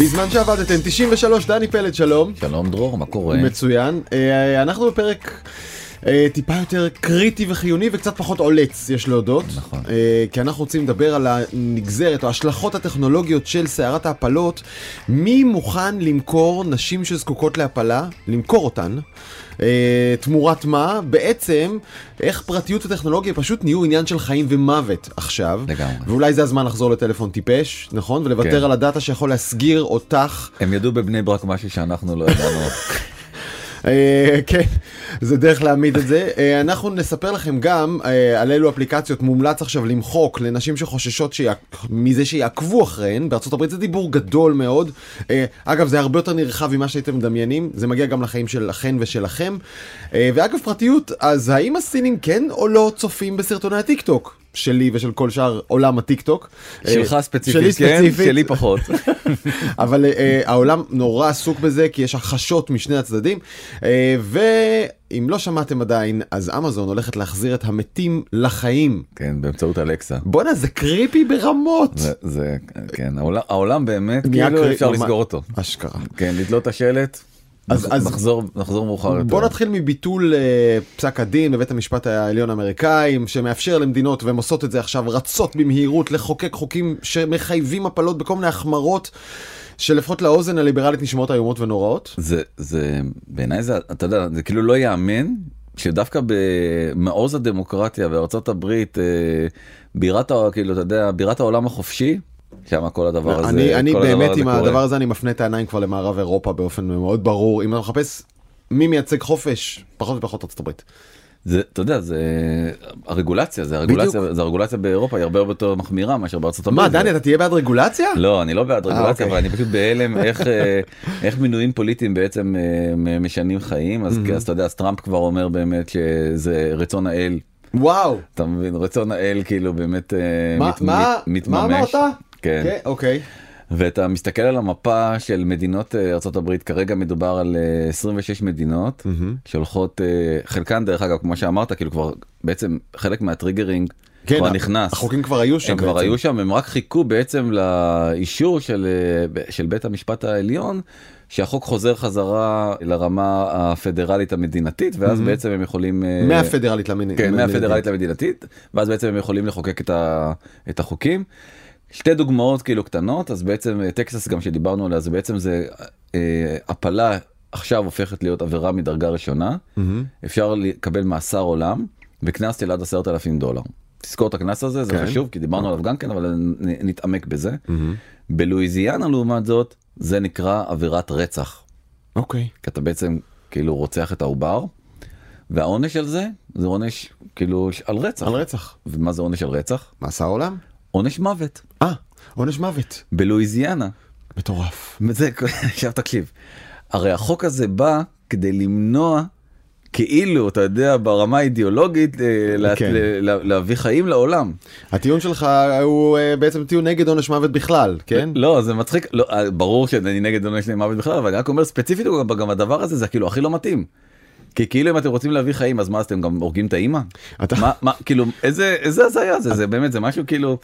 בזמן שעבדתם 93 דני פלד שלום. שלום דרור, מה קורה? מצוין. אה, אנחנו בפרק טיפה יותר קריטי וחיוני וקצת פחות עולץ יש להודות. נכון. אה, כי אנחנו רוצים לדבר על הנגזרת או ההשלכות הטכנולוגיות של סערת ההפלות. מי מוכן למכור נשים שזקוקות להפלה? למכור אותן. אה, תמורת מה? בעצם איך פרטיות וטכנולוגיה פשוט נהיו עניין של חיים ומוות עכשיו. לגמרי. ואולי זה הזמן לחזור לטלפון טיפש, נכון? ולוותר כן. על הדאטה שיכול להסגיר אותך הם ידעו בבני ברק משהו שאנחנו לא ידענו. אה, כן, זה דרך להעמיד את זה. אה, אנחנו נספר לכם גם אה, על אילו אפליקציות מומלץ עכשיו למחוק לנשים שחוששות. מזה שיעקבו אחריהן. הברית זה דיבור גדול מאוד. אגב, זה הרבה יותר נרחב ממה שהייתם מדמיינים. זה מגיע גם לחיים שלכן ושלכם. ואגב, פרטיות, אז האם הסינים כן או לא צופים בסרטוני הטיק טוק? שלי ושל כל שאר עולם הטיק טוק. שלך אה, ספציפית, שלי כן, ספציפית. שלי פחות. אבל uh, העולם נורא עסוק בזה כי יש הכחשות משני הצדדים uh, ואם לא שמעתם עדיין אז אמזון הולכת להחזיר את המתים לחיים. כן, באמצעות אלקסה. בואנה זה קריפי ברמות. זה, זה, כן, העולם, העולם באמת, כאילו קרי- אפשר ממש- לסגור אותו. אשכרה. כן, לתלות את השלט, אז- אז- נחזור, נחזור מאוחר יותר. בוא נתחיל מביטול uh, פסק הדין בבית המשפט העליון האמריקאי שמאפשר למדינות והן עושות את זה עכשיו רצות במהירות לחוקק חוקים שמחייבים הפלות בכל מיני החמרות שלפחות לאוזן הליברלית נשמעות איומות ונוראות. זה, זה, בעיניי זה, אתה יודע, זה כאילו לא ייאמן, שדווקא במעוז הדמוקרטיה בארצות הברית, אה, בירת, כאילו, אתה יודע, בירת העולם החופשי, שם כל הדבר הזה, אני, אני הדבר באמת הזה עם קורה. הדבר הזה אני מפנה את העיניים כבר למערב אירופה באופן מאוד ברור אם אתה מחפש מי מייצג חופש פחות ופחות ארצות הברית. זה, אתה יודע, זה הרגולציה, זה הרגולציה, זה הרגולציה באירופה היא הרבה יותר מחמירה מאשר בארצות הברית. מה זה- דני אתה תהיה בעד רגולציה? לא, אני לא בעד רגולציה, אוקיי. אבל אני פשוט בהלם איך, אה, איך מינויים פוליטיים בעצם אה, משנים חיים, אז אז אתה יודע, אז טראמפ כבר אומר באמת שזה רצון האל, וואו. אתה מבין, רצון האל כאילו באמת אה, מה מת- מה מת- מה מתממש. אמרת? כן. כן, אוקיי. ואתה מסתכל על המפה של מדינות אה, ארה"ב כרגע מדובר על אה, 26 מדינות שהולכות אה, חלקן דרך אגב כמו שאמרת כאילו כבר בעצם חלק מהטריגרינג כן, כבר נכנס. החוקים כבר היו שם הם כבר בעצם. היו שם הם רק חיכו בעצם לאישור של אה, של בית המשפט העליון שהחוק חוזר חזרה לרמה הפדרלית המדינתית ואז בעצם הם יכולים אה, מהפדרלית למין. כן, מהפדרלית למדינתית, ואז בעצם הם יכולים לחוקק את, ה, את החוקים. שתי דוגמאות כאילו קטנות, אז בעצם אה, טקסס גם שדיברנו עליה, זה בעצם זה אה, הפלה עכשיו הופכת להיות עבירה מדרגה ראשונה, אפשר לקבל מאסר עולם וקנס של עד עשרת אלפים דולר. תזכור את הקנס הזה, זה כן. חשוב, כי דיברנו עליו גם כן, אבל נתעמק בזה. בלואיזיאנה לעומת זאת, זה נקרא עבירת רצח. אוקיי. כי אתה בעצם כאילו רוצח את העובר, והעונש על זה, זה עונש כאילו על רצח. על רצח. ומה זה עונש על רצח? מאסר עולם? עונש מוות. אה, עונש מוות. בלואיזיאנה. מטורף. זה, עכשיו תקשיב, הרי החוק הזה בא כדי למנוע כאילו, אתה יודע, ברמה האידיאולוגית, אה, כן. לה- להביא חיים לעולם. הטיעון שלך הוא אה, בעצם טיעון נגד עונש מוות בכלל, כן? לא, זה מצחיק, לא, אה, ברור שאני נגד עונש מוות בכלל, אבל אני רק אומר ספציפית, גם הדבר הזה זה כאילו הכי לא מתאים. כי כאילו אם אתם רוצים להביא חיים אז מה אז אתם גם הורגים את האימא? אתה- מה, מה, כאילו איזה איזה הזיה זה זה באמת זה משהו כאילו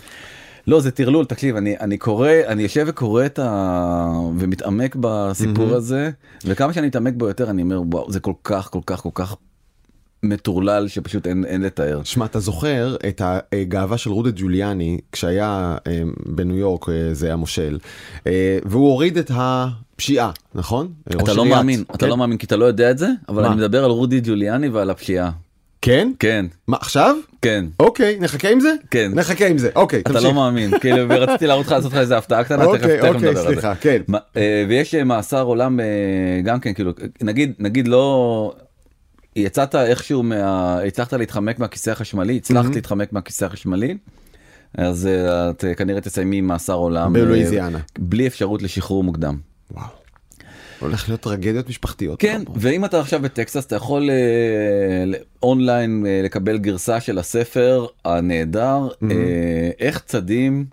לא זה טרלול תקשיב אני אני קורא אני יושב וקורא את ה... ומתעמק בסיפור הזה וכמה שאני מתעמק בו יותר אני אומר וואו זה כל כך כל כך כל כך מטורלל שפשוט אין אין לתאר. שמע, אתה זוכר את הגאווה של רודה ג'וליאני כשהיה אה, בניו יורק, אה, זה המושל, אה, והוא הוריד את הפשיעה, נכון? אתה לא עיריית, מאמין אתה כן? לא מאמין כי אתה לא יודע את זה אבל מה? אני מדבר על רודי ג'וליאני ועל הפשיעה. כן? כן מה, עכשיו? כן. אוקיי, נחכה עם זה? כן. נחכה עם זה, אוקיי, אתה תמשיך. לא מאמין כאילו ורציתי להראות לך לעשות לך איזה הפתעה קטנה תכף אוקיי, אוקיי, נדבר על זה. סליחה, כן. אה, ויש אה, מאסר עולם אה, גם כן כאילו נגיד נגיד לא יצאת איכשהו מה הצלחת להתחמק מהכיסא החשמלי הצלחת להתחמק מהכיסא החשמלי. אז את אה, כנראה תסיימי מאסר עולם בלואיזיאנה. בלי אפשרות לשחרור מוקדם. וואו. הולך להיות טרגדיות משפחתיות. כן ואם אתה עכשיו בטקסס אתה יכול אה, אונליין אה, לקבל גרסה של הספר הנהדר אה, איך צדים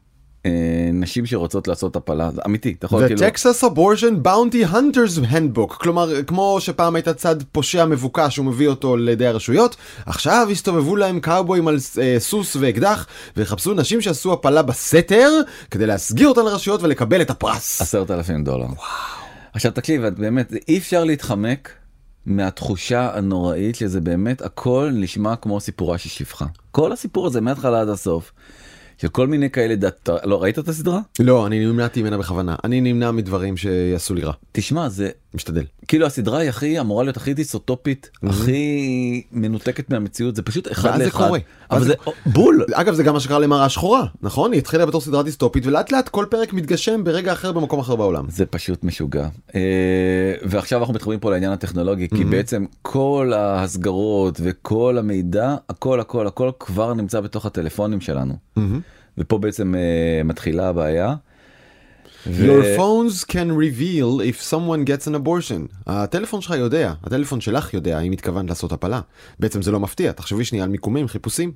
אה, נשים שרוצות לעשות הפלה זה אמיתי אתה יכול The כאילו Texas Abortion Bounty Hunters Handbook כלומר כמו שפעם הייתה צד פושע מבוקש הוא מביא אותו לידי הרשויות עכשיו הסתובבו להם קאובויים על אה, סוס ואקדח ויחפשו נשים שעשו הפלה בסתר כדי להסגיר אותן לרשויות ולקבל את הפרס. עשרת אלפים דולר. עכשיו תקשיב את באמת אי אפשר להתחמק מהתחושה הנוראית שזה באמת הכל נשמע כמו סיפורה של שפחה. כל הסיפור הזה מההתחלה עד הסוף. של כל מיני כאלה דת... לא ראית את הסדרה? לא אני נמנעתי ממנה בכוונה אני נמנע מדברים שיעשו לי רע תשמע זה משתדל. כאילו הסדרה היא הכי אמורה להיות הכי דיסוטופית הכי מנותקת מהמציאות זה פשוט אחד ואז זה לאחד. קורה. אבל זה בול. אגב זה גם מה שקרה למראה שחורה נכון היא התחילה בתור סדרה דיסטופית ולאט לאט כל פרק מתגשם ברגע אחר במקום אחר בעולם. זה פשוט משוגע אה, ועכשיו אנחנו מתחברים פה לעניין הטכנולוגי כי בעצם כל ההסגרות וכל המידע הכל הכל הכל כבר נמצא בתוך הטלפונים שלנו ופה בעצם אה, מתחילה הבעיה. ו- Your phones can reveal if someone gets an abortion. הטלפון שלך יודע, הטלפון שלך יודע אם התכוונת לעשות הפלה. בעצם זה לא מפתיע, תחשבי שנייה על מיקומים, חיפושים.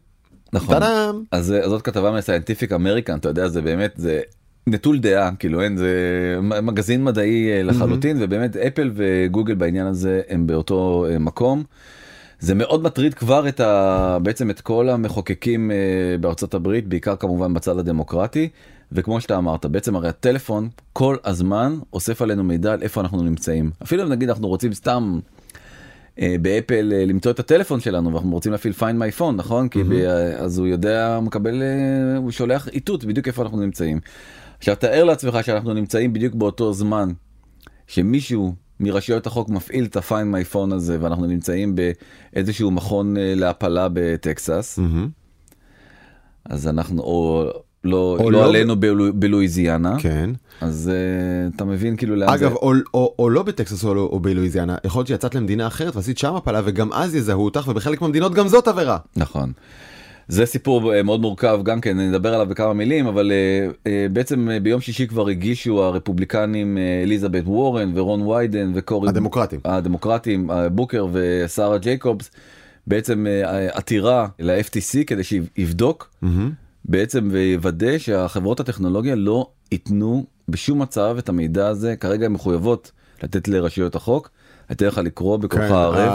נכון. טאדאם. אז אה, זאת כתבה מסיינטיפיק אמריקן אתה יודע זה באמת זה נטול דעה כאילו אין זה מגזין מדעי אה, לחלוטין ובאמת אפל וגוגל בעניין הזה הם באותו אה, מקום. זה מאוד מטריד כבר את ה... בעצם את כל המחוקקים אה, בארצות הברית בעיקר כמובן בצד הדמוקרטי. וכמו שאתה אמרת בעצם הרי הטלפון כל הזמן אוסף עלינו מידע על איפה אנחנו נמצאים. אפילו אם נגיד אנחנו רוצים סתם אה, באפל אה, למצוא את הטלפון שלנו ואנחנו רוצים להפעיל find my phone נכון? כי ב- אז הוא יודע הוא מקבל אה, הוא שולח איתות בדיוק איפה אנחנו נמצאים. עכשיו תאר לעצמך שאנחנו נמצאים בדיוק באותו זמן שמישהו מרשויות החוק מפעיל את ה-find my phone הזה ואנחנו נמצאים באיזשהו מכון אה, להפלה בטקסס מהמם. אז אנחנו או לא, או לא לא- עלינו בלו- בלואיזיאנה כן. אז אה, אתה מבין כאילו לאן אגב, זה או, או, או לא בטקסס או, לא- או בלואיזיאנה, יכול להיות שיצאת למדינה אחרת ועשית שם הפלה וגם אז יזהו אותך ובחלק מהמדינות גם זאת עבירה. נכון. זה סיפור אה, מאוד מורכב גם כן נדבר עליו בכמה מילים אבל אה, אה, בעצם ביום שישי כבר הגישו הרפובליקנים אליזבת וורן ורון ויידן וקורי הדמוקרטים. הדמוקרטים בוקר ושרה ג'ייקובס בעצם עתירה ל-FTC כדי שיבדוק מהמם. בעצם ויוודא שהחברות הטכנולוגיה לא ייתנו בשום מצב את המידע הזה כרגע הן מחויבות לתת לרשויות החוק. אתן לך לקרוא בכוחה כן, הערב.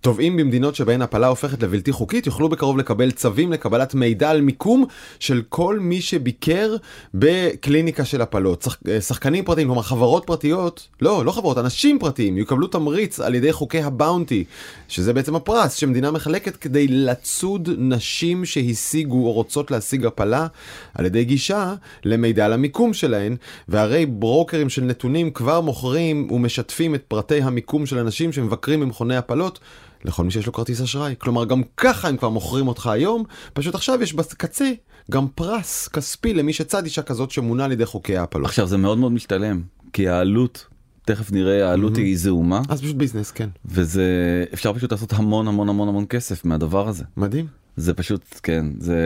התובעים במדינות שבהן הפלה הופכת לבלתי חוקית יוכלו בקרוב לקבל צווים לקבלת מידע על מיקום של כל מי שביקר בקליניקה של הפלות. שח- אה, שחקנים פרטיים, כלומר חברות פרטיות, לא, לא חברות, אנשים פרטיים יקבלו תמריץ על ידי חוקי הבאונטי, שזה בעצם הפרס שמדינה מחלקת כדי לצוד נשים שהשיגו או רוצות להשיג הפלה על ידי גישה למידע על המיקום שלהן, והרי ברוקרים של נתונים כבר מוכרים ומשתפים את פרטי המיקום של אנשים שמבקרים במכוני הפלות. לכל מי שיש לו כרטיס אשראי. כלומר, גם ככה הם כבר מוכרים אותך היום, פשוט עכשיו יש בקצה גם פרס כספי למי שצד אישה כזאת שמונה על ידי חוקי ההפלות. עכשיו זה מאוד מאוד משתלם כי העלות תכף נראה העלות היא זעומה אז פשוט ביזנס, כן. וזה אפשר פשוט לעשות המון המון המון המון כסף מהדבר הזה מדהים. זה פשוט כן זה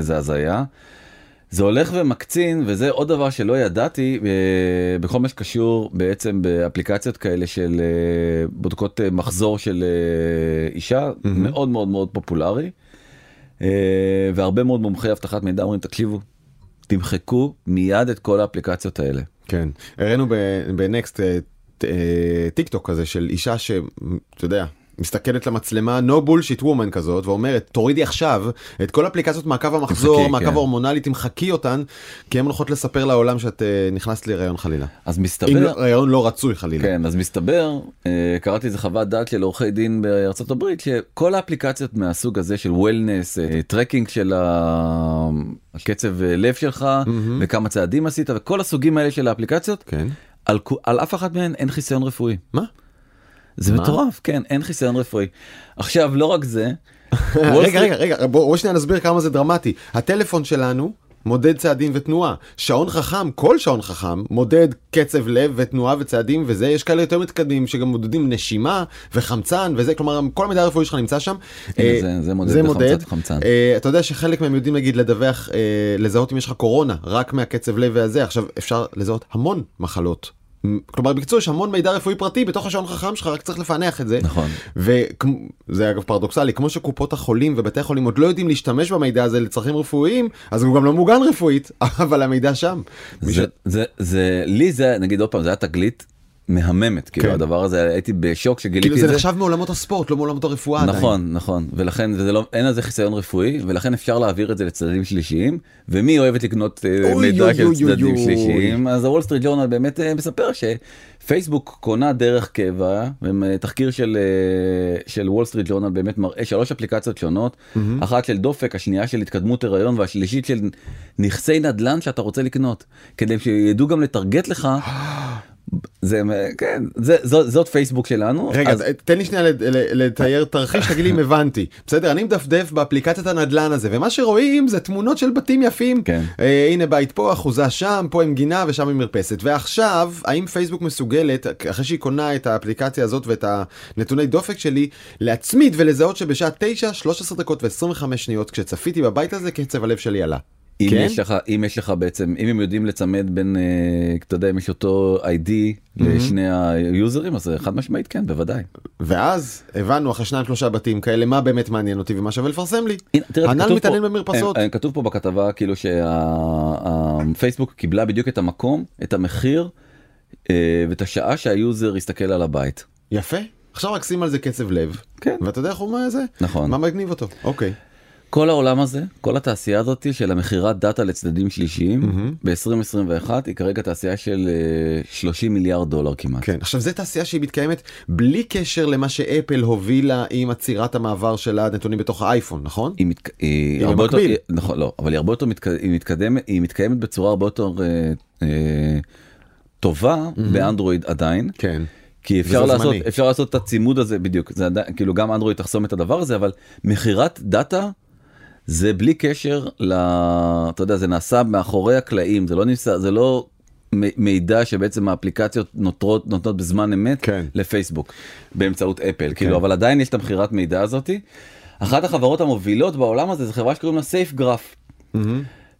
זה הזיה. זה הולך ומקצין וזה עוד דבר שלא ידעתי אה, בכל מה שקשור בעצם באפליקציות כאלה של אה, בודקות אה, מחזור של אישה מאוד מאוד מאוד פופולרי. והרבה מאוד מומחי אבטחת מידע אומרים תקשיבו תמחקו מיד את כל האפליקציות האלה. כן. הראינו בנקסט טיק טוק כזה של אישה שאתה יודע. מסתכלת למצלמה no bullshit woman כזאת ואומרת תורידי עכשיו את כל אפליקציות מעקב המחזור תמחקי, מעקב כן. ההורמונלי תמחקי אותן כי הן הולכות לספר לעולם שאת אה, נכנסת להיריון חלילה. אז אם מסתבר לא- הריון לא רצוי חלילה. כן אז מסתבר אה, קראתי איזה חוות דעת של עורכי דין בארצות הברית שכל האפליקציות מהסוג הזה של wellness tracking של ה- הקצב אה, לב שלך וכמה צעדים עשית וכל הסוגים האלה של האפליקציות כן. על, על אף אחת מהן אין חיסיון רפואי מה? זה? מטורף כן אין חיסיון רפואי עכשיו לא רק זה. רגע רגע רגע בוא בוא שנייה נסביר כמה זה דרמטי הטלפון שלנו מודד צעדים ותנועה שעון חכם כל שעון חכם מודד קצב לב ותנועה וצעדים וזה יש כאלה יותר מתקדמים שגם מודדים נשימה וחמצן וזה כלומר כל המידע הרפואי שלך נמצא שם. אה, זה- זה מודד זה בחמצן, מודד חמצן. אה, אתה יודע שחלק מהם יודעים נגיד לדווח אה, לזהות אם יש לך קורונה רק מהקצב לב והזה עכשיו אפשר לזהות המון מחלות כלומר בקיצור יש המון מידע רפואי פרטי בתוך השעון חכם שלך רק צריך לפענח את זה נכון. וזה אגב פרדוקסלי כמו שקופות החולים ובתי החולים עוד לא יודעים להשתמש במידע הזה לצרכים רפואיים אז הוא גם לא מוגן רפואית אבל המידע שם. זה, זה, זה, זה לי זה נגיד עוד פעם זה היה תגלית מהממת כאילו כן. הדבר הזה הייתי בשוק שגיליתי כאילו זה זה. נחשב מעולמות הספורט לא מעולמות הרפואה עדיין. נכון נכון ולכן וזה לא אין על זה חיסיון רפואי ולכן אפשר להעביר את זה לצדדים שלישיים ומי אוהבת לקנות אה, אוי, מידע אוי, של אוי. שלישיים אז הוול סטריט ג'ורנל באמת אה, מספר שפייסבוק קונה דרך קבע תחקיר של אה, של וול סטריט ג'ורנל באמת מראה שלוש אפליקציות שונות אחת של דופק השנייה של התקדמות הריון והשלישית של נכסי נדל"ן שאתה רוצה לקנות כדי שידעו גם לטרגט לך. זה כן זה זאת, זאת פייסבוק שלנו רגע, אז- תן לי שנייה לתאר תרחיש, תגיד לי אם הבנתי. בסדר, אני מדפדף באפליקציית הנדלן הזה, ומה שרואים זה תמונות של בתים יפים. כן. אה, הנה בית פה, אחוזה שם, פה עם גינה ושם עם מרפסת. ועכשיו, האם פייסבוק מסוגלת, אחרי שהיא קונה את האפליקציה הזאת ואת הנתוני דופק שלי, להצמיד ולזהות שבשעה 9, 13 דקות ו-25 שניות, כשצפיתי בבית הזה, קצב הלב שלי עלה. אם כן? יש לך אם יש לך בעצם אם הם יודעים לצמד בין אה, אתה יודע אם יש אותו ID לשני היוזרים אז חד משמעית כן בוודאי. ואז הבנו אחרי שניים שלושה בתים כאלה מה באמת מעניין אותי ומה שווה לפרסם לי. הנ"ל מתעניין במרפסות. אה, אה, כתוב פה בכתבה כאילו שהפייסבוק קיבלה בדיוק את המקום את המחיר אה, ואת השעה שהיוזר יסתכל על הבית. יפה. עכשיו רק שים על זה קצב לב. כן. ואתה יודע איך הוא מה זה? נכון. מה מגניב אותו? אוקיי. כל העולם הזה כל התעשייה הזאת של המכירת דאטה לצדדים שלישיים ב-2021 היא כרגע תעשייה של אה, 30 מיליארד דולר כמעט. כן. עכשיו זה תעשייה שהיא מתקיימת בלי קשר למה שאפל הובילה עם עצירת המעבר של הנתונים בתוך האייפון, נכון? היא, מתק... היא היא הרבה יותר. היא- נכון, לא, אבל היא הרבה יותר מתק... היא מתקדמת, היא מתקיימת בצורה הרבה יותר אה, אה, טובה באנדרואיד עדיין. כן. כי אפשר לעשות. אפשר לעשות את הצימוד הזה בדיוק, זה עדיין, כאילו גם אנדרואיד תחסום את הדבר הזה, אבל מכירת דאטה זה בלי קשר ל... אתה יודע, זה נעשה מאחורי הקלעים, זה לא נמצא, זה לא מידע שבעצם האפליקציות נותרות, נותנות בזמן אמת כן. לפייסבוק באמצעות אפל, כאילו, אבל עדיין יש את המכירת מידע הזאתי. אחת החברות המובילות בעולם הזה זה חברה שקוראים לה סייף גרף.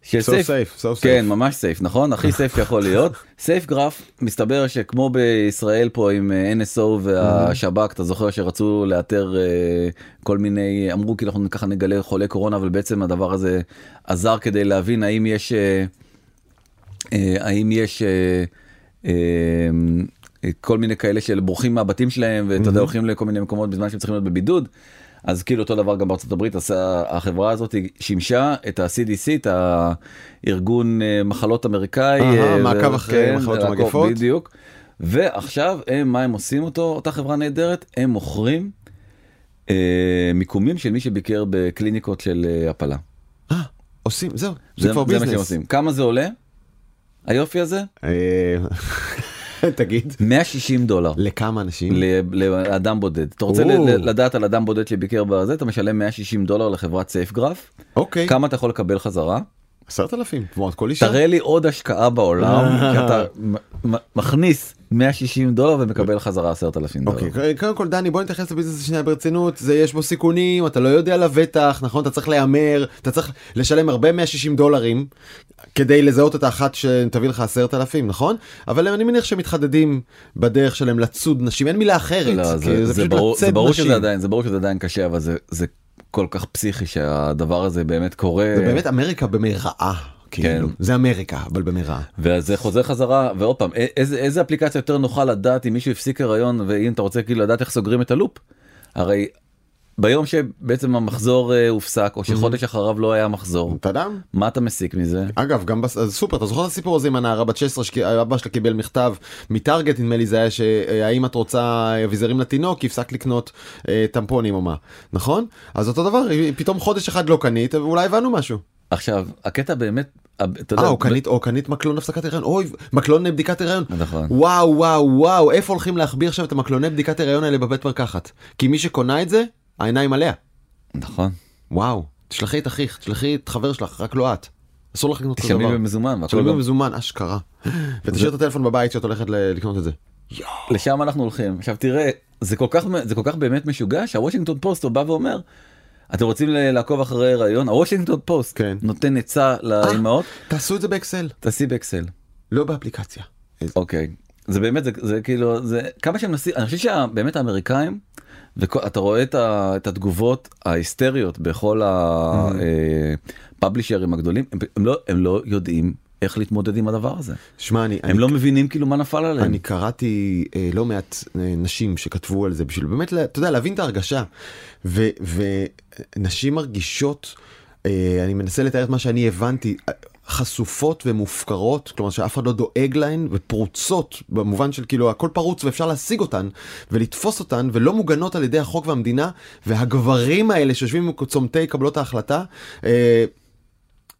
של So safe, so כן, safe. ממש סייף, נכון? הכי סייף שיכול להיות. סייף גרף, מסתבר שכמו בישראל פה עם אה, NSO והשב"כ, אתה זוכר שרצו לאתר אה, כל מיני, אמרו כאילו אנחנו ככה נגלה חולי קורונה, אבל בעצם הדבר הזה עזר כדי להבין האם יש, אה, האם יש כל מיני כאלה של בורחים מהבתים שלהם, ואתה יודע, הולכים לכל מיני מקומות בזמן שהם צריכים להיות בבידוד. אז כאילו אותו דבר גם בארצות הברית עשה החברה הזאת שימשה את ה-CDC את הארגון אה, מחלות אמריקאי אה, מעקב זה- אחרי מחלות לעקוב, ומגפות. בדיוק ועכשיו הם מה הם עושים אותו אותה חברה נהדרת הם מוכרים אה, מיקומים של מי שביקר בקליניקות של אה, הפלה. אה, עושים, זהו, זה זה, כבר זה מה שהם ביזנס. עושים כמה זה עולה? היופי הזה אה, תגיד, 160 דולר. לכמה אנשים? לאדם בודד. אתה רוצה לדעת על אדם בודד שביקר בזה אתה משלם 160 דולר לחברת סייף גרף אוקיי, כמה אתה יכול לקבל חזרה עשרת אלפים, תמורת כל אישה. תראה לי עוד השקעה בעולם. שאתה מכניס 160 דולר ומקבל חזרה 10,000 דולר. אוקיי, קודם כל דני בוא נתייחס לביזנס שנייה ברצינות, זה יש בו סיכונים, אתה לא יודע לבטח, נכון? אתה צריך להמר, אתה צריך לשלם הרבה 160 דולרים כדי לזהות את האחת שתביא לך 10,000, נכון? אבל אני מניח שהם מתחדדים בדרך שלהם לצוד נשים, אין מילה אחרת, לא, זה, זה זה, ברור, זה ברור. שזה עדיין זה ברור שזה עדיין קשה אבל זה זה כל כך פסיכי שהדבר הזה באמת קורה זה באמת אמריקה במרעה, כאילו, כן. זה אמריקה, אבל במרעה. וזה חוזר חזרה ועוד פעם איזה איזה אפליקציה יותר נוחה לדעת אם מישהו הפסיק הריון ואם אתה רוצה כאילו לדעת איך סוגרים את הלופ. הרי ביום שבעצם המחזור אה, הופסק או שחודש אחריו לא היה מחזור אתה יודע? מה אתה מסיק מזה? אגב גם בס... אז סופר אתה זוכר את הסיפור הזה עם הנערה בת 16 שאבא שלה קיבל מכתב מטארגט נדמה לי זה היה שהאם את רוצה אביזרים לתינוק הפסק לקנות אה, טמפונים או מה נכון אז אותו דבר פתאום חודש אחד לא קנית ואולי הבנו משהו. עכשיו הקטע באמת אתה יודע, אה או קנית או קנית מקלון הפסקת הריון אוי מקלון בדיקת הריון נכון. וואו וואו וואו איפה הולכים להחביא עכשיו את המקלוני בדיקת הריון האלה בבית מרקחת כי מי שקונה את זה העיניים עליה נכון וואו תשלחי את אחיך תשלחי את חבר שלך רק לא את. אסור לך לקנות כזה תשלמי דבר. במזומן תשלמי במזומן אשכרה. ותשאיר את הטלפון בבית שאת הולכת לקנות את זה. לשם אנחנו הולכים עכשיו תראה זה כל כך זה כל כך באמת משוגע שהוושינגטון פוסט הוא בא ואומר. אתם רוצים לעקוב אחרי הריון הוושינגטון פוסט כן. נותן עצה לאימהות תעשו את זה באקסל תעשי באקסל לא באפליקציה. אוקיי זה באמת זה, זה כאילו זה כמה שהם מנסים אני חושב שבאמת האמריקאים ואתה רואה את, ה, את התגובות ההיסטריות בכל הפאבלישרים הגדולים הם, הם לא הם לא יודעים איך להתמודד עם הדבר הזה. שמע, אני, הם אני, לא מבינים כאילו מה נפל עליהם. אני קראתי אה, לא מעט אה, נשים שכתבו על זה בשביל באמת, אתה יודע, להבין את ההרגשה. ו, ונשים מרגישות, אה, אני מנסה לתאר את מה שאני הבנתי, אה, חשופות ומופקרות, כלומר שאף אחד לא דואג להן, ופרוצות במובן של כאילו הכל פרוץ ואפשר להשיג אותן ולתפוס אותן ולא מוגנות על ידי החוק והמדינה, והגברים האלה שיושבים עם צומתי קבלות ההחלטה, אה,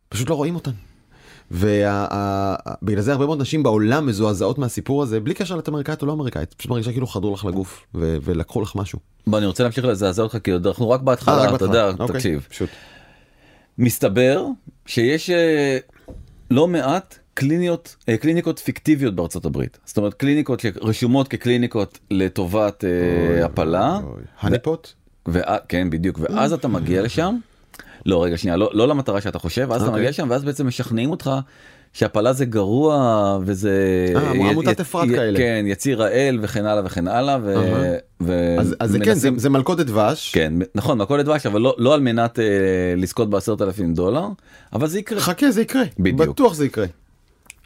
פשוט לא רואים אותן. ובגלל זה הרבה מאוד נשים בעולם מזועזעות מהסיפור הזה בלי קשר לאת אמריקאית או לא אמריקאית פשוט מרגישה כאילו חדרו לך לגוף ו- ולקחו לך משהו. בוא אני רוצה להמשיך לזעזע אותך כי אנחנו רק אה, בהתחלה רק אתה יודע. אוקיי, תקשיב. מסתבר שיש אה, לא מעט קליניות אה, קליניקות פיקטיביות בארצות הברית זאת אומרת קליניקות שרשומות כקליניקות לטובת אה, הפלה. אוי. הניפוט? ואה- כן בדיוק ואז אתה מגיע לשם. לא רגע שנייה לא, לא למטרה שאתה חושב אז אתה אוקיי. מגיע לשם ואז בעצם משכנעים אותך שהפלה זה גרוע וזה אה, עמותת אפרת כאלה. כן יציר האל וכן הלאה וכן הלאה ו... אז, אז זה כן זה, זה מלכודת דבש. כן נכון מכולת דבש אבל לא, לא על מנת אה, לזכות בעשרת אלפים דולר אבל זה יקרה חכה זה יקרה. בדיוק. בטוח זה יקרה.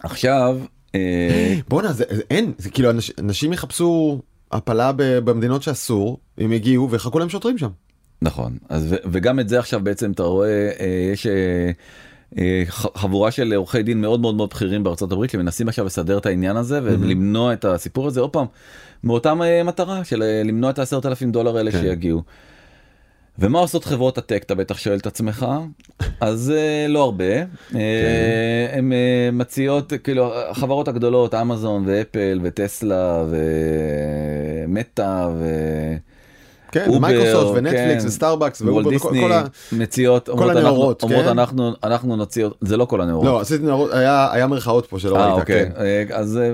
עכשיו אה, בואנה זה, זה אין זה כאילו אנש, אנשים יחפשו הפלה ב- במדינות שאסור הם יגיעו ויחכו להם שוטרים שם. נכון אז ו- וגם את זה עכשיו בעצם אתה רואה אה, יש אה, חבורה של עורכי דין מאוד מאוד מאוד בכירים בארצות הברית שמנסים עכשיו לסדר את העניין הזה ולמנוע את הסיפור הזה עוד פעם מאותם אה, מטרה של אה, למנוע את העשרת אלפים דולר האלה כן. שיגיעו. ומה עושות חברות הטק אתה בטח שואל את עצמך אז אה, לא הרבה כן. אה, אה, מציעות כאילו החברות הגדולות אמזון ואפל וטסלה ומטא ו... כן, מייקרוסופט ונטפליקס כן. וסטארבקס וולט ואובר דיסני. מציעות אנחנו- הנאורות, אומרות כן? אנחנו אנחנו נוציא זה לא כל הנאורות. לא עשיתי נאורות היה היה מרכאות פה שלא אה, ראית. אוקיי. כן. אה, אז אה,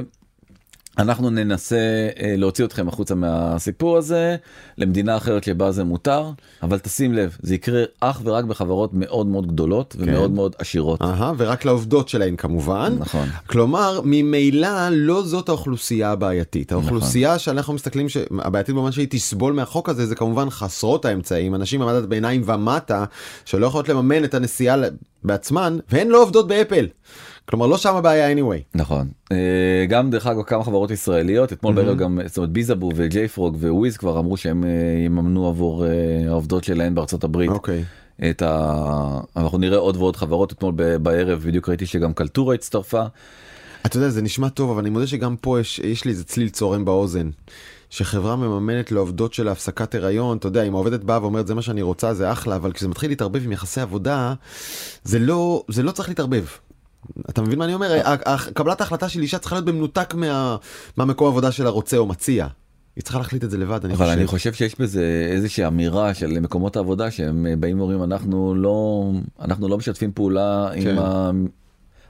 אנחנו ננסה אה, להוציא אתכם החוצה מהסיפור הזה למדינה אחרת שבה זה מותר אבל תשים לב זה יקרה אך ורק בחברות מאוד מאוד גדולות ומאוד מאוד עשירות. אהה, ורק לעובדות שלהן כמובן. נכון. כלומר ממילא לא זאת האוכלוסייה הבעייתית האוכלוסייה שאנחנו מסתכלים שהבעייתית במובן שהיא תסבול מהחוק הזה זה כמובן חסרות האמצעים אנשים במדד ביניים ומטה שלא יכולות לממן את הנסיעה בעצמן והן לא עובדות באפל. כלומר לא שם הבעיה anyway. נכון אה, גם דרך אגב כמה חברות ישראליות אתמול בערב גם זאת אומרת ביזאבו וג'יי פרוג וויז כבר אמרו שהם אה, יממנו עבור אה, העובדות שלהם בארצות הברית אוקיי. את ה... אנחנו נראה עוד ועוד חברות אתמול בערב בדיוק ראיתי שגם קלטורה הצטרפה. אתה יודע זה נשמע טוב אבל אני מודה שגם פה יש יש לי איזה צליל צורם באוזן. שחברה מממנת לעובדות של הפסקת הריון, אתה יודע, אם העובדת באה ואומרת זה מה שאני רוצה זה אחלה, אבל כשזה מתחיל להתערבב עם יחסי עבודה, זה לא, זה לא צריך להתערבב. אתה מבין מה אני אומר? קבלת ההחלטה של אישה צריכה להיות במנותק מה, מהמקום העבודה שלה רוצה או מציע. היא צריכה להחליט את זה לבד, אני אבל חושב. אני חושב שיש בזה איזושהי אמירה של מקומות העבודה שהם אה, באים ואומרים אנחנו לא אנחנו לא משתפים פעולה כן. עם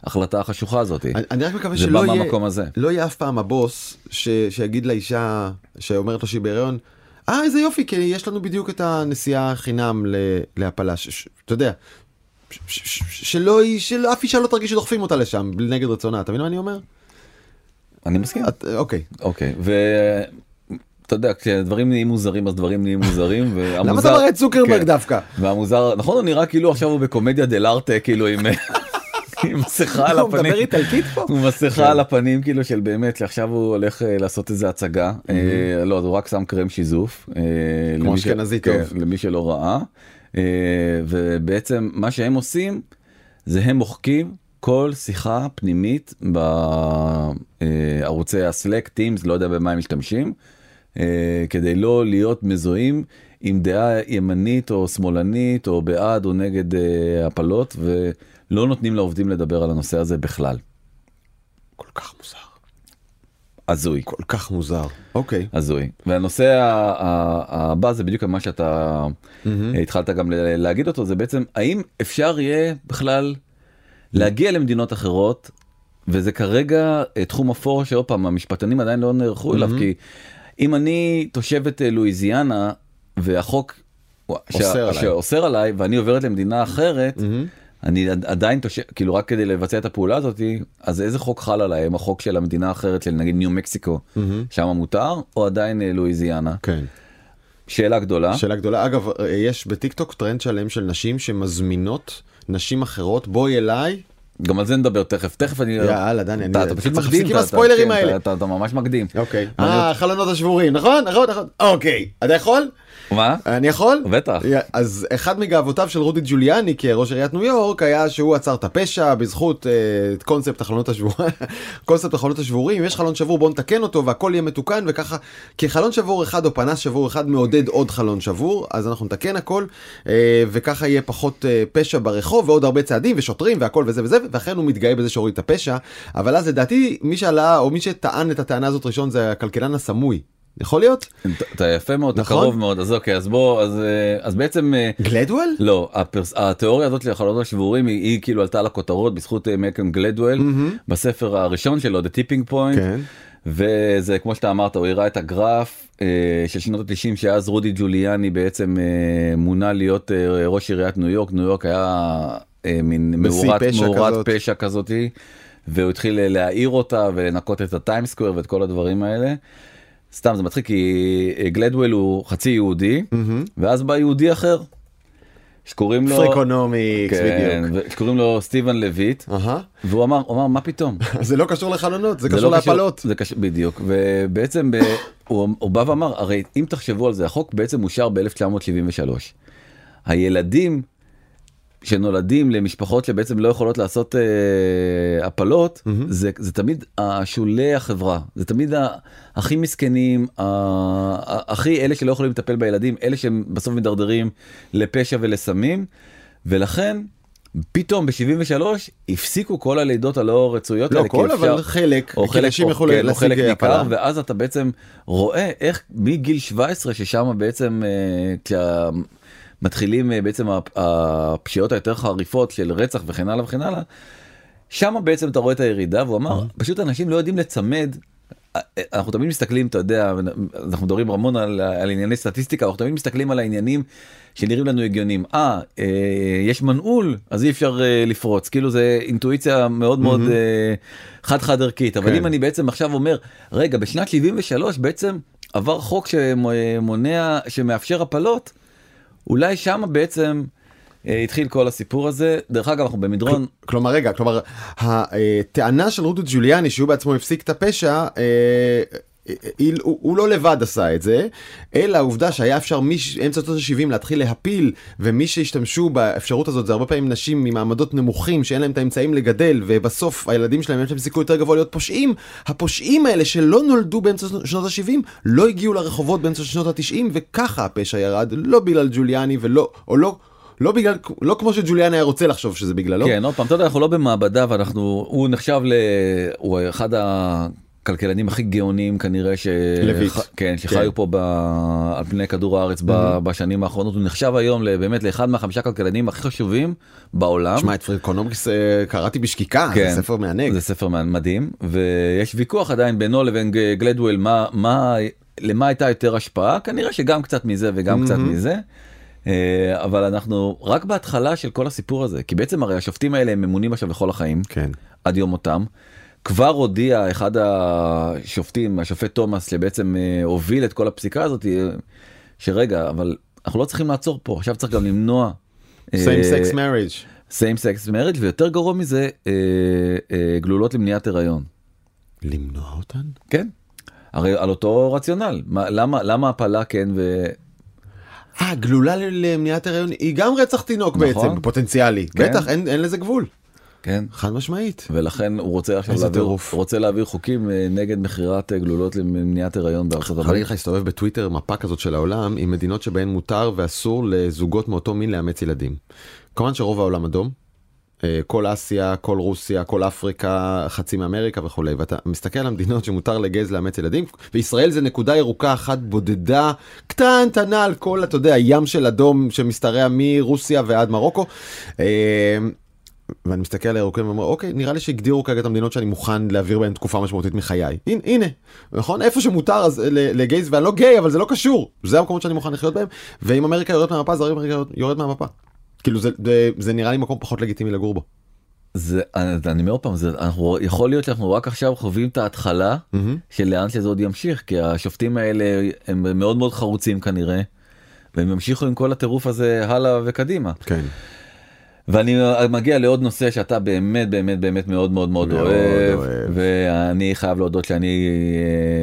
ההחלטה החשוכה הזאת. אני, אני רק מקווה שלא יהיה, הזה. לא יהיה אף פעם הבוס ש, שיגיד לאישה שאומרת לו שהיא בהיריון, אה איזה יופי כי יש לנו בדיוק את הנסיעה חינם להפלה, אתה יודע, שלא, היא- שאף אישה לא תרגיש שדוחפים אותה לשם נגד רצונה, אתה מבין מה אני אומר? אני מסכים. את, אוקיי. אוקיי ואתה יודע כשדברים נהיים מוזרים אז דברים נהיים מוזרים למה אתה והמוזר מראה את צוקרברג כן. דווקא? והמוזר נכון הוא נראה כאילו עכשיו הוא בקומדיה דל ארטה כאילו עם עם מסכה על הוא מדבר הפנים. איטלקית פה? הוא מסכה על הפנים כאילו של באמת שעכשיו הוא הולך אה, לעשות איזה הצגה אה, לא הוא רק שם קרם שיזוף אה, כמו אשכנזי כן, טוב. למי שלא ראה אה, ובעצם מה שהם עושים זה הם מוחקים כל שיחה פנימית בערוצי הסלק טימס לא יודע במה הם משתמשים אה, כדי לא להיות מזוהים עם דעה ימנית או שמאלנית או בעד או נגד אה, הפלות ולא נותנים לעובדים לדבר על הנושא הזה בכלל. כל כך מוזר. הזוי. כל כך מוזר. אוקיי. הזוי. והנושא הבא זה בדיוק מה שאתה אה, התחלת גם להגיד אותו זה בעצם האם אפשר יהיה בכלל להגיע למדינות אחרות וזה כרגע אה, תחום אפור שעוד פעם המשפטנים עדיין לא נערכו אליו כי אם אני תושבת אה, לואיזיאנה והחוק. שאוסר עליי ואני עוברת למדינה אחרת מהמם. אני עד- עדיין תושב, כאילו רק כדי לבצע את הפעולה הזאתי, אז איזה חוק חל עליהם? החוק של המדינה האחרת של נגיד ניו מקסיקו, שם מותר, או עדיין אה, לואיזיאנה? כן. שאלה גדולה. שאלה גדולה. אגב, יש בטיקטוק טרנד שלם של נשים שמזמינות נשים אחרות, בואי אליי. גם על זה נדבר תכף, תכף אני... יאללה, דני, אני- אתה, פשוט מקדים, להפסיק עם הספוילרים כן, האלה. אתה, ממש מקדים. אוקיי. אה, החלונות השבורים, נכון? נכון, נכון. אוקיי. אתה יכול? מה? אני יכול? בטח. אז אחד מגאוותיו של רודי ג'וליאני כראש עיריית ניו יורק היה שהוא עצר את הפשע בזכות את קונספט החלונות השבורים. קונספט החלונות השבורים, אם יש חלון שבור בוא נתקן אותו והכל יהיה מתוקן וככה, כי חלון שבור אחד או פנס שבור אחד מעודד עוד חלון שבור, אז אנחנו נתקן הכל אה, וככה יהיה פחות אה, פשע ברחוב ועוד הרבה צעדים ושוטרים והכל וזה וזה, ואכן הוא מתגאה בזה שהוריד את הפשע, אבל אז לדעתי מי שעלה או מי שטען את הטענה הזאת ראשון זה הכלכלן הסמוי. יכול להיות? אתה- יפה מאוד, אתה נכון? קרוב מאוד, אז אוקיי, אז בוא, אז, אה, אז בעצם... אה, גלדוול? לא. התיאוריה הזאת לחלונות השבורים היא, כאילו עלתה לכותרות בזכות אה, מלקום גלדוול בספר הראשון שלו, The Tipping Point. כן. וזה כמו שאתה אמרת, הוא הראה את הגרף אה, של שנות ה-90 שאז רודי ג'וליאני בעצם אה, מונה להיות אה, ראש עיריית ניו יורק, ניו יורק היה אה, מין מאורת, פשע מאורת כזאת. פשע כזאתי, והוא התחיל להאיר אותה ולנקות את ה Times Square ואת כל הדברים האלה. סתם זה מצחיק כי אה, גלדוול הוא חצי יהודי, ואז בא יהודי אחר. שקוראים לו, Freakonomics, כן, בדיוק. שקוראים לו סטיבן לויט, אהה. והוא אמר, אמר מה פתאום, זה לא קשור לחלונות, זה זה קשור לא קשור- להפלות. זה קשור, בדיוק, ובעצם ב, הוא, הוא בא ואמר, הרי אם תחשבו על זה, החוק בעצם אושר ב-1973. הילדים שנולדים למשפחות שבעצם לא יכולות לעשות אה, הפלות, זה, זה תמיד השולי החברה, זה תמיד הכי מסכנים, הכי אלה שלא יכולים לטפל בילדים, אלה שהם בסוף מידרדרים לפשע ולסמים, ולכן פתאום ב-73 הפסיקו כל הלידות הלא רצויות לא כל, אפשר- אבל חלק, או חלק, אנשים או, כן, או חלק ניכר. ואז אתה בעצם רואה איך מגיל 17 ששם בעצם אה, כשמתחילים אה, בעצם הפ- הפשיעות היותר חריפות של רצח וכן הלאה וכן הלאה, שם בעצם אתה רואה את הירידה והוא אמר פשוט אנשים לא יודעים לצמד. אה, אנחנו תמיד מסתכלים אתה יודע אנחנו מדברים המון על, על ענייני סטטיסטיקה אנחנו תמיד מסתכלים על העניינים שנראים לנו הגיונים אה, אה יש מנעול אז אי אפשר אה, לפרוץ כאילו זה אינטואיציה מאוד מאוד אה, חד חד ערכית אבל כן. אם אני בעצם עכשיו אומר רגע בשנת 73 בעצם עבר חוק שמונע שמאפשר הפלות אולי שם בעצם אה, התחיל כל הסיפור הזה. דרך אגב אנחנו במדרון כלומר רגע, כלומר הטענה של רודי ג'וליאני שהוא בעצמו הפסיק את הפשע, אה, הוא, הוא לא לבד עשה את זה, אלא העובדה שהיה אפשר מאמצע שנות ה-70 להתחיל להפיל, ומי שהשתמשו באפשרות הזאת זה הרבה פעמים נשים ממעמדות נמוכים שאין להם את האמצעים לגדל, ובסוף הילדים שלהם יש להם סיכוי יותר גבוה להיות פושעים, הפושעים האלה שלא נולדו באמצע שנות ה-70 לא הגיעו לרחובות באמצע שנות ה-90, וככה הפשע ירד, לא בגלל ג'וליאני ולא, או לא, לא בגלל, לא כמו שג'וליאני היה רוצה לחשוב שזה בגללו. כן, עוד פעם, אתה יודע, אנחנו לא במעבדה ואנחנו, הוא נחשב ל... הוא אחד הכלכלנים הכי גאונים כנראה, ש... לויט. כן, כן. שחיו פה ב... על פני כדור הארץ ב... בשנים האחרונות, הוא נחשב היום באמת לאחד מהחמישה כלכלנים הכי חשובים בעולם. שמע, את Freakonomics אה, קראתי בשקיקה, כן. זה ספר מענג. זה ספר מדהים, ויש ויכוח עדיין בינו לבין גלדוול, מה, מה, למה הייתה יותר השפעה, כנראה שגם קצת מזה וגם קצת מזה. אה, אבל אנחנו רק בהתחלה של כל הסיפור הזה, כי בעצם הרי השופטים האלה הם ממונים עכשיו לכל החיים. כן. עד יום מותם. כבר הודיע אחד השופטים, השופט תומאס, שבעצם אה, הוביל את כל הפסיקה הזאת, אה, שרגע, אבל אנחנו לא צריכים לעצור פה, עכשיו צריך גם למנוע. אה, same sex marriage. same sex marriage, ויותר גרוע מזה, גלולות למניעת הריון. למנוע אותן? כן. הרי על אותו רציונל, מה, למה, למה הפלה כן ו... אה, גלולה למניעת הריון היא גם רצח תינוק נכון. בעצם, פוטנציאלי. כן. בטח, אין אין לזה גבול. כן. חד משמעית. ולכן הוא רוצה עכשיו להעביר, רוצה להעביר חוקים אה, נגד מכירת אה, גלולות למניעת הריון בארצות הברית. לך, הסתובב בטוויטר מפה כזאת של העולם עם מדינות שבהן מותר ואסור לזוגות מאותו מין לאמץ ילדים. כמובן שרוב העולם אדום. אה, כל אסיה, כל רוסיה, כל אפריקה, חצי מאמריקה וכולי, ואתה מסתכל על המדינות שמותר לגז לאמץ ילדים, וישראל זה נקודה ירוקה אחת בודדה, קטנטנה על כל, אתה יודע, ים של אדום שמשתרע מרוסיה ועד מרוקו. אה, ואני מסתכל על הירוקים ואומר אוקיי נראה לי שהגדירו כרגע את המדינות שאני מוכן להעביר בהן תקופה משמעותית מחיי הנה, הנה נכון איפה שמותר אז לגייז ואני לא גיי אבל זה לא קשור זה המקומות שאני מוכן לחיות בהם ואם אמריקה יורדת מהמפה אז אמריקה יורד- יורד מהמפה. כאילו זה, זה, זה נראה לי מקום פחות לגיטימי לגור בו. זה אני אומר עוד פעם זה אנחנו יכול להיות שאנחנו רק עכשיו חווים את ההתחלה של לאן שזה עוד ימשיך כי השופטים האלה הם מאוד מאוד חרוצים כנראה. והם ימשיכו עם כל הטירוף הזה הלאה וקדימה. כן. ואני מגיע לעוד נושא שאתה באמת באמת באמת מאוד מאוד מאוד אוהב, אוהב. ואני חייב להודות שאני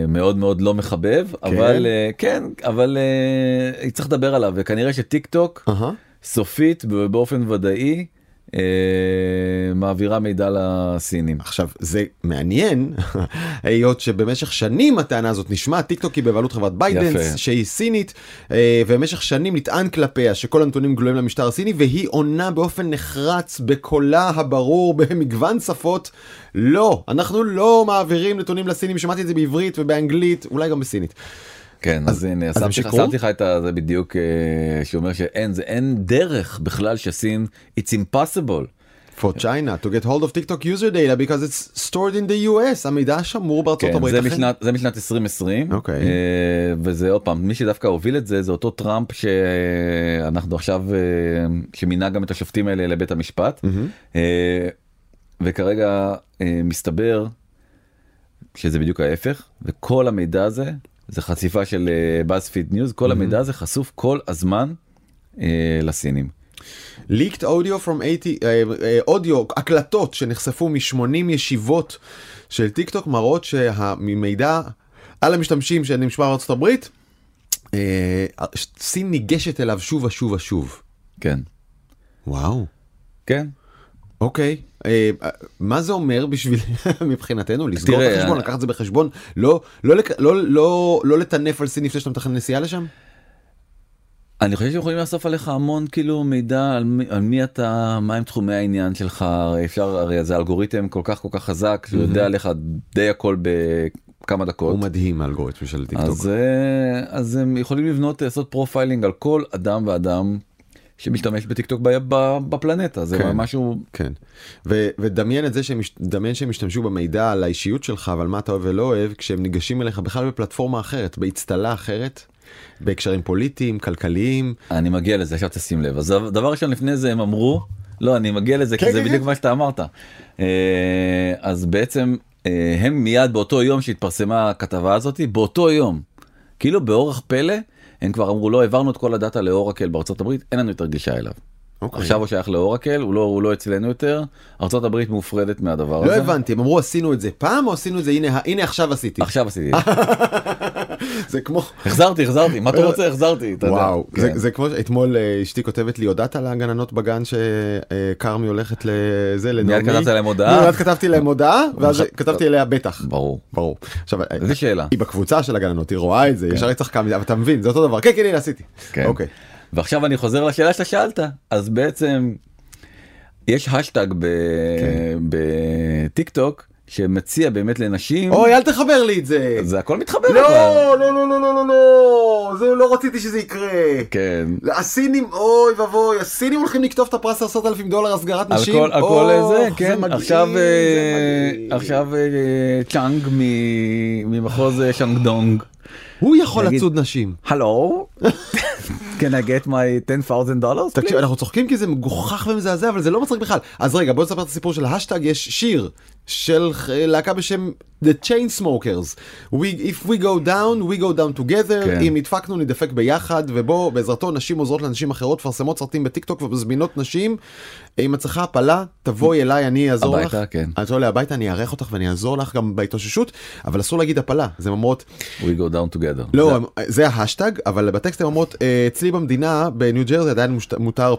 אה, מאוד מאוד לא מחבב אבל אה, כן אבל אה, צריך לדבר עליו וכנראה שטיק טוק אהה. סופית ובאופן ודאי מעבירה מידע לסינים. עכשיו זה מעניין היות שבמשך שנים הטענה הזאת נשמעת טיק טוק היא בבעלות חברת ByteDance יפה. שהיא סינית אה, ובמשך שנים נטען כלפיה שכל הנתונים גלויים למשטר הסיני והיא עונה באופן נחרץ בקולה הברור במגוון שפות לא אנחנו לא מעבירים נתונים לסינים שמעתי את זה בעברית ובאנגלית אולי גם בסינית. כן אז הנה שמתי לך- את זה בדיוק אה, שאומר שאין זה אין דרך בכלל שסין it's impossible. For China to get hold of TikTok user data because it's stored in the US המידע שמור בארצות כן, הברית. זה משנת זה משנת 2020 אוקיי. אה, וזה עוד פעם מי שדווקא הוביל את זה זה אותו טראמפ שאנחנו עכשיו אה, שמינה גם את השופטים האלה לבית המשפט אה, וכרגע מסתבר שזה בדיוק ההפך וכל המידע הזה זה חשיפה של BuzzFeed News כל המידע הזה חשוף כל הזמן אה, לסינים. leaked audio from 80 אה, אה, אודיו הקלטות שנחשפו מ-80 ישיבות של טיק טוק מראות שהמידע על המשתמשים שנשמע בארצות הברית אה, סין ניגשת אליו שוב ושוב ושוב. כן וואו. כן אוקיי אה, מה זה אומר בשביל מבחינתנו לסגור את החשבון לקחת את זה בחשבון לא לא לא לא לא לטנף על סין לפני שאתה מתכנן נסיעה לשם. אני חושב שיכולים לאסוף עליך המון כאילו מידע על מי, על מי אתה מה הם תחומי העניין שלך הרי אפשר הרי זה אלגוריתם כל כך כל כך חזק שהוא יודע עליך די הכל בכמה דקות. הוא מדהים האלגוריתם של טיק טוק. אז, אה, אז הם יכולים לבנות לעשות profiling על כל אדם ואדם שמשתמש בטיקטוק ב- ב- בפלנטה זה כן. משהו כן. ו- ודמיין את זה שהם, דמיין שהם השתמשו במידע על האישיות שלך ועל מה אתה אוהב ולא אוהב כשהם ניגשים אליך בכלל בפלטפורמה אחרת באצטלה אחרת בהקשרים פוליטיים כלכליים אני מגיע לזה עכשיו תשים לב אז דבר ראשון לפני זה הם אמרו לא אני מגיע לזה כן, כי זה כן, בדיוק כן. מה שאתה אמרת אה, אז בעצם אה, הם מיד באותו יום שהתפרסמה הכתבה הזאתי באותו יום כאילו באורח פלא הם כבר אמרו לא העברנו את כל הדאטה לאורקל בארצות הברית אין לנו יותר גישה אליו. אוקיי. עכשיו הוא שייך לאורקל הוא לא הוא לא אצלנו יותר ארצות הברית מופרדת מהדבר לא הזה. הבנתי הם אמרו עשינו את זה פעם או עשינו את זה הנה הנה עכשיו עשיתי עכשיו עשיתי. זה כמו החזרתי החזרתי מה אתה רוצה החזרתי. אתה יודע. וואו זה, כן. זה כמו אתמול אה, אשתי כותבת לי הודעת על הגננות בגן שכרמי הולכת לזה לנעמי. כתבת להם הודעה? מיד כתבתי להם הודעה ואז כתבתי אליה בטח. ברור. ברור. עכשיו איזה שאלה. היא בקבוצה של הגננות היא רואה את זה ישר היא צחקה מזה אבל אתה מבין זה אותו דבר כן כן הנה עשיתי. כן. אוקיי. ועכשיו אני חוזר לשאלה שאתה שאלת אז בעצם יש השטג כן. בטיק טוק שמציע באמת לנשים אוי אל תחבר לי את זה. זה הכל מתחבר כבר. לא לא לא לא לא לא לא זה לא רציתי שזה יקרה. כן. הסינים אוי ואבוי הסינים הולכים לקטוף את הפרס 10,000 דולר הסגרת על נשים. כל, על כל אוח, זה, כן, מגעיל, עכשיו, זה אה, מגעיל. עכשיו אה, צ'אנג ממחוז אה, שאנגדונג. הוא יכול נגיד- לצוד נשים. הלו? can I get my 10,000 dollars? תקשיב אנחנו צוחקים כי זה מגוחך ומזעזע אבל זה לא מצחיק בכלל אז רגע בוא נספר את הסיפור של ההשטג יש שיר של להקה בשם The Chainsmokers we, if we go down we go down together כן. אם נדפקנו נדפק ביחד ובו בעזרתו נשים עוזרות לנשים אחרות מפרסמות סרטים בטיק טוק ומזמינות נשים אם את צריכה הפלה תבואי אליי אני אעזור לך הביתה, כן. אני תבואי הביתה אני אארח אותך ואני אעזור לך גם בהתאוששות אבל אסור להגיד הפלה זה אומרות we go down together. לא, זה- זה ההשטג, אבל בטקסט הם אומרות, "אה, אצלי במדינה, בניו ג'רזי עדיין מושת- מותר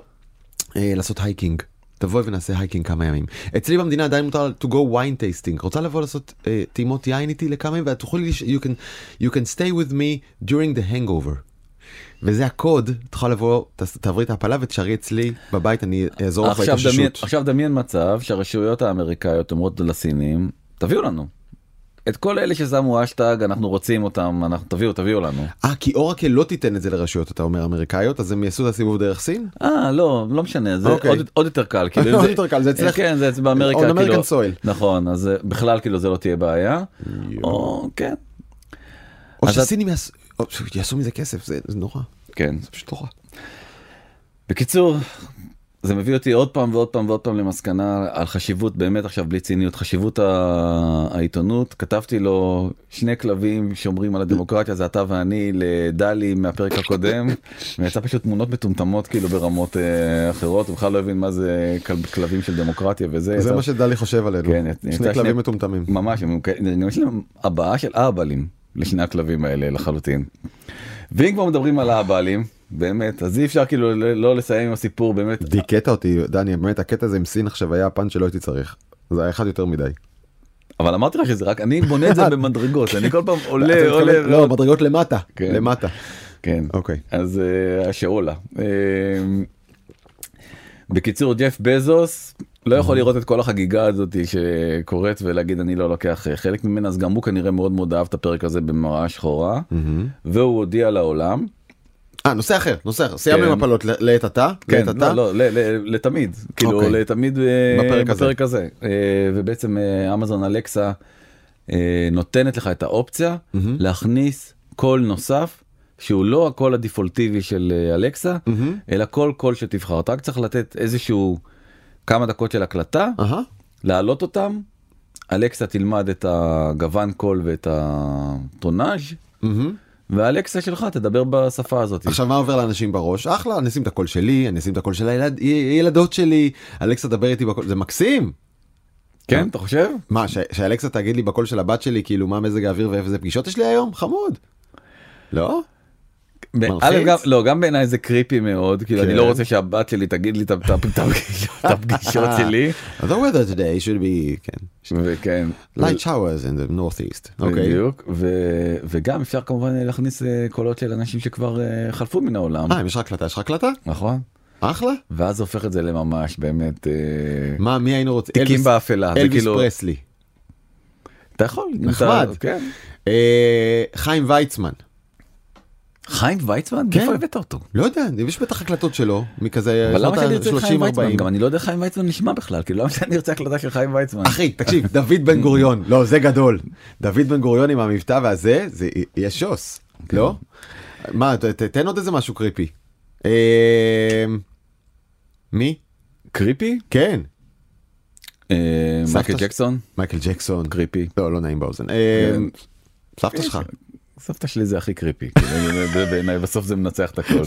אה, לעשות hiking. תבואי ונעשה hiking כמה ימים. אצלי במדינה עדיין מותר to go wine tasting. רוצה לבוא לעשות אה, טעימות יין איתי לכמה ימים ואת תוכלי, you can, you can stay with me during the hangover. וזה הקוד, יכולה לבוא, תעברי את ההפלה ותשארי אצלי בבית, אני אעזור לך בהתאוששות. עכשיו דמיין מצב שהרשויות האמריקאיות אומרות לסינים תביאו לנו. את כל אלה ששמו אשטג אנחנו רוצים אותם אנחנו תביאו תביאו לנו. אה, כי אורקל לא תיתן את זה לרשויות, אתה אומר, אמריקאיות, אז הם יעשו את הסיבוב דרך סין? אה לא לא משנה זה אוקיי. עוד, עוד יותר קל כאילו עוד יותר קל, זה אצלך- כן זה באמריקה כאילו soil. נכון אז אה, בכלל כאילו זה לא תהיה בעיה. או כן או שסינים יעשו- או שיעשו מזה כסף, זה זה נורא. כן זה פשוט נורא. בקיצור זה מביא אותי עוד פעם ועוד פעם ועוד פעם למסקנה על חשיבות באמת עכשיו בלי ציניות חשיבות העיתונות כתבתי לו שני כלבים שומרים על הדמוקרטיה זה אתה ואני לדלי מהפרק הקודם ויצא פשוט תמונות מטומטמות כאילו ברמות אה, אחרות הוא בכלל לא הבין מה זה כל- כלבים של דמוקרטיה וזה זה יצא- מה שדלי חושב עלינו. כן, שני שני- כלבים מטומטמים. ממש יש להם הבעה של אהבלים לשני הכלבים האלה לחלוטין. ואם כבר מדברים על האהבלים באמת אז אי אפשר כאילו לא לסיים עם הסיפור באמת דיכאת אותי, דני, באמת הקטע הזה עם סין עכשיו היה הפאנץ' שלא הייתי צריך. זה היה אחד יותר מדי. אבל אמרתי לך שזה רק אני בונה את זה במדרגות אני כל פעם עולה עולה לא. מדרגות למטה. כן. למטה. כן אוקיי. אז אה, השאולה. אה, בקיצור ג'ף בזוס לא יכול לראות את כל החגיגה הזאת שקורית ולהגיד אני לא לוקח אה, חלק ממנה אז גם הוא כנראה מאוד מאוד אהב את הפרק הזה במראה שחורה והוא הודיע לעולם אה, נושא אחר, נושא אחר. סיימנו כן. עם הפלות ל- לעת עתה. כן. לא, לא, לתמיד, כאילו אוקיי. לתמיד אה, בפרק הזה. אה, ובעצם אה, אמזון אלקסה נותנת לך את האופציה להכניס קול נוסף שהוא לא הקול הדפולטיבי של אלקסה. אלא כל קול שתבחר. אתה רק צריך לתת איזשהו כמה דקות של הקלטה. להעלות אותם, אלקסה תלמד את הגוון קול ואת הטונאז'. והאלקסה שלך תדבר בשפה הזאת. עכשיו מה עובר לאנשים בראש? אחלה, אני אשים את הקול שלי, אני אשים את הקול של הילד- ילדות שלי, אלכסה דבר איתי בקול, זה מקסים. כן, אתה חושב? מה, ש- שאלכסה תגיד לי בקול של הבת שלי כאילו מה מזג האוויר ואיזה פגישות יש לי היום? חמוד. לא? ב- מלחיץ? א', גם, לא, גם בעיניי זה קריפי מאוד, כאילו אני כן. לא רוצה שהבת שלי תגיד לי את הפגישות- שלי, The weather today should be, כן. וכן, light showers in the northeast. בדיוק, וגם אפשר כמובן להכניס אה, קולות של אנשים שכבר אה, חלפו מן העולם, אה, אם יש לך הקלטה, יש לך הקלטה? נכון? אחלה. ואז זה הופך את זה לממש באמת אה, מה, מי היינו רוצים? תיקים באפלה, זה אלוויס כאילו, פרסלי. אתה יכול, נחמד. כן. חיים ויצמן. חיים ויצמן? כן. איפה הבאת אותו? לא יודע, יש בטח הקלטות שלו, מכזה אבל למה שאני ארצה חיים ויצמן? ה-30-40. גם אני לא יודע איך חיים ויצמן נשמע בכלל, כאילו למה שאני ארצה הקלטה של חיים ויצמן? אחי, תקשיב, דוד בן גוריון, לא, זה גדול. דוד בן גוריון עם המבטא והזה, זה יהיה שוס, לא? מה, תן עוד איזה משהו קריפי. אה, מי? קריפי? כן, אה, מייקל ג'קסון? מייקל ג'קסון. קריפי. לא, לא נעים באוזן. אה, כן. סבתא שלך. סבתא שלי זה הכי קריפי, כאילו, בעיניי בסוף זה מנצח את הכל.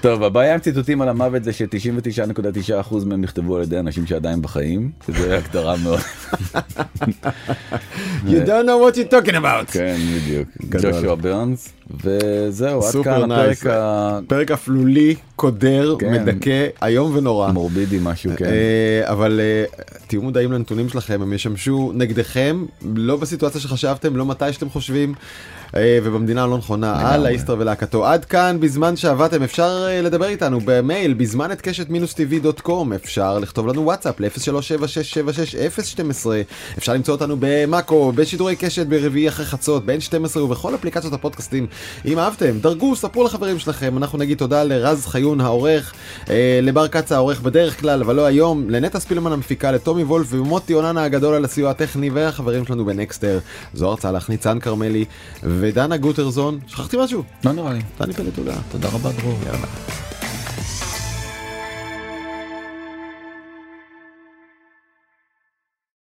טוב הבעיה עם ציטוטים על המוות זה ש-99.9% מהם נכתבו על ידי אנשים שעדיין בחיים, שזה הגדרה מאוד, You don't know what you're talking about. כן בדיוק. ג'ושוע ברנס, וזהו עד כאן הפרק. המורבידי פרק אפלולי, קודר, כן. מדכא, איום ונורא. משהו, כן. אה, אבל אה, תהיו מודעים לנתונים שלכם, הם ישמשו נגדכם, לא בסיטואציה שחשבתם, לא מתי שאתם חושבים, אה, ובמדינה הלא נכונה. על האיסטר ולהקתו. עד כאן, בזמן שעבדתם, אפשר לדבר איתנו במייל, בזמן את קשת מינוס tv.com, אפשר לכתוב לנו וואטסאפ ל-0376760012, אפשר למצוא אותנו במאקו, בשידורי קשת ברביעי אחרי חצות, ב-N12 ובכל אפליקציות הפודקאסטים. אם אהבתם, דרגו, ספרו לחברים שלכם, אנחנו נגיד תודה לרז חיון העורך, אה, לבר קצה העורך בדרך כלל, אבל לא היום, לנטע ספילמן המפיקה, לטומי וולף ומוטי אוננה הגדול על הסיוע הטכני והחברים שלנו בנקסטר, זוהר צלח, ניצן כרמלי ודנה גוטרזון, שכחתי משהו? לא נראה לי. דני פלד תודה. תודה רבה דרור. יאללה.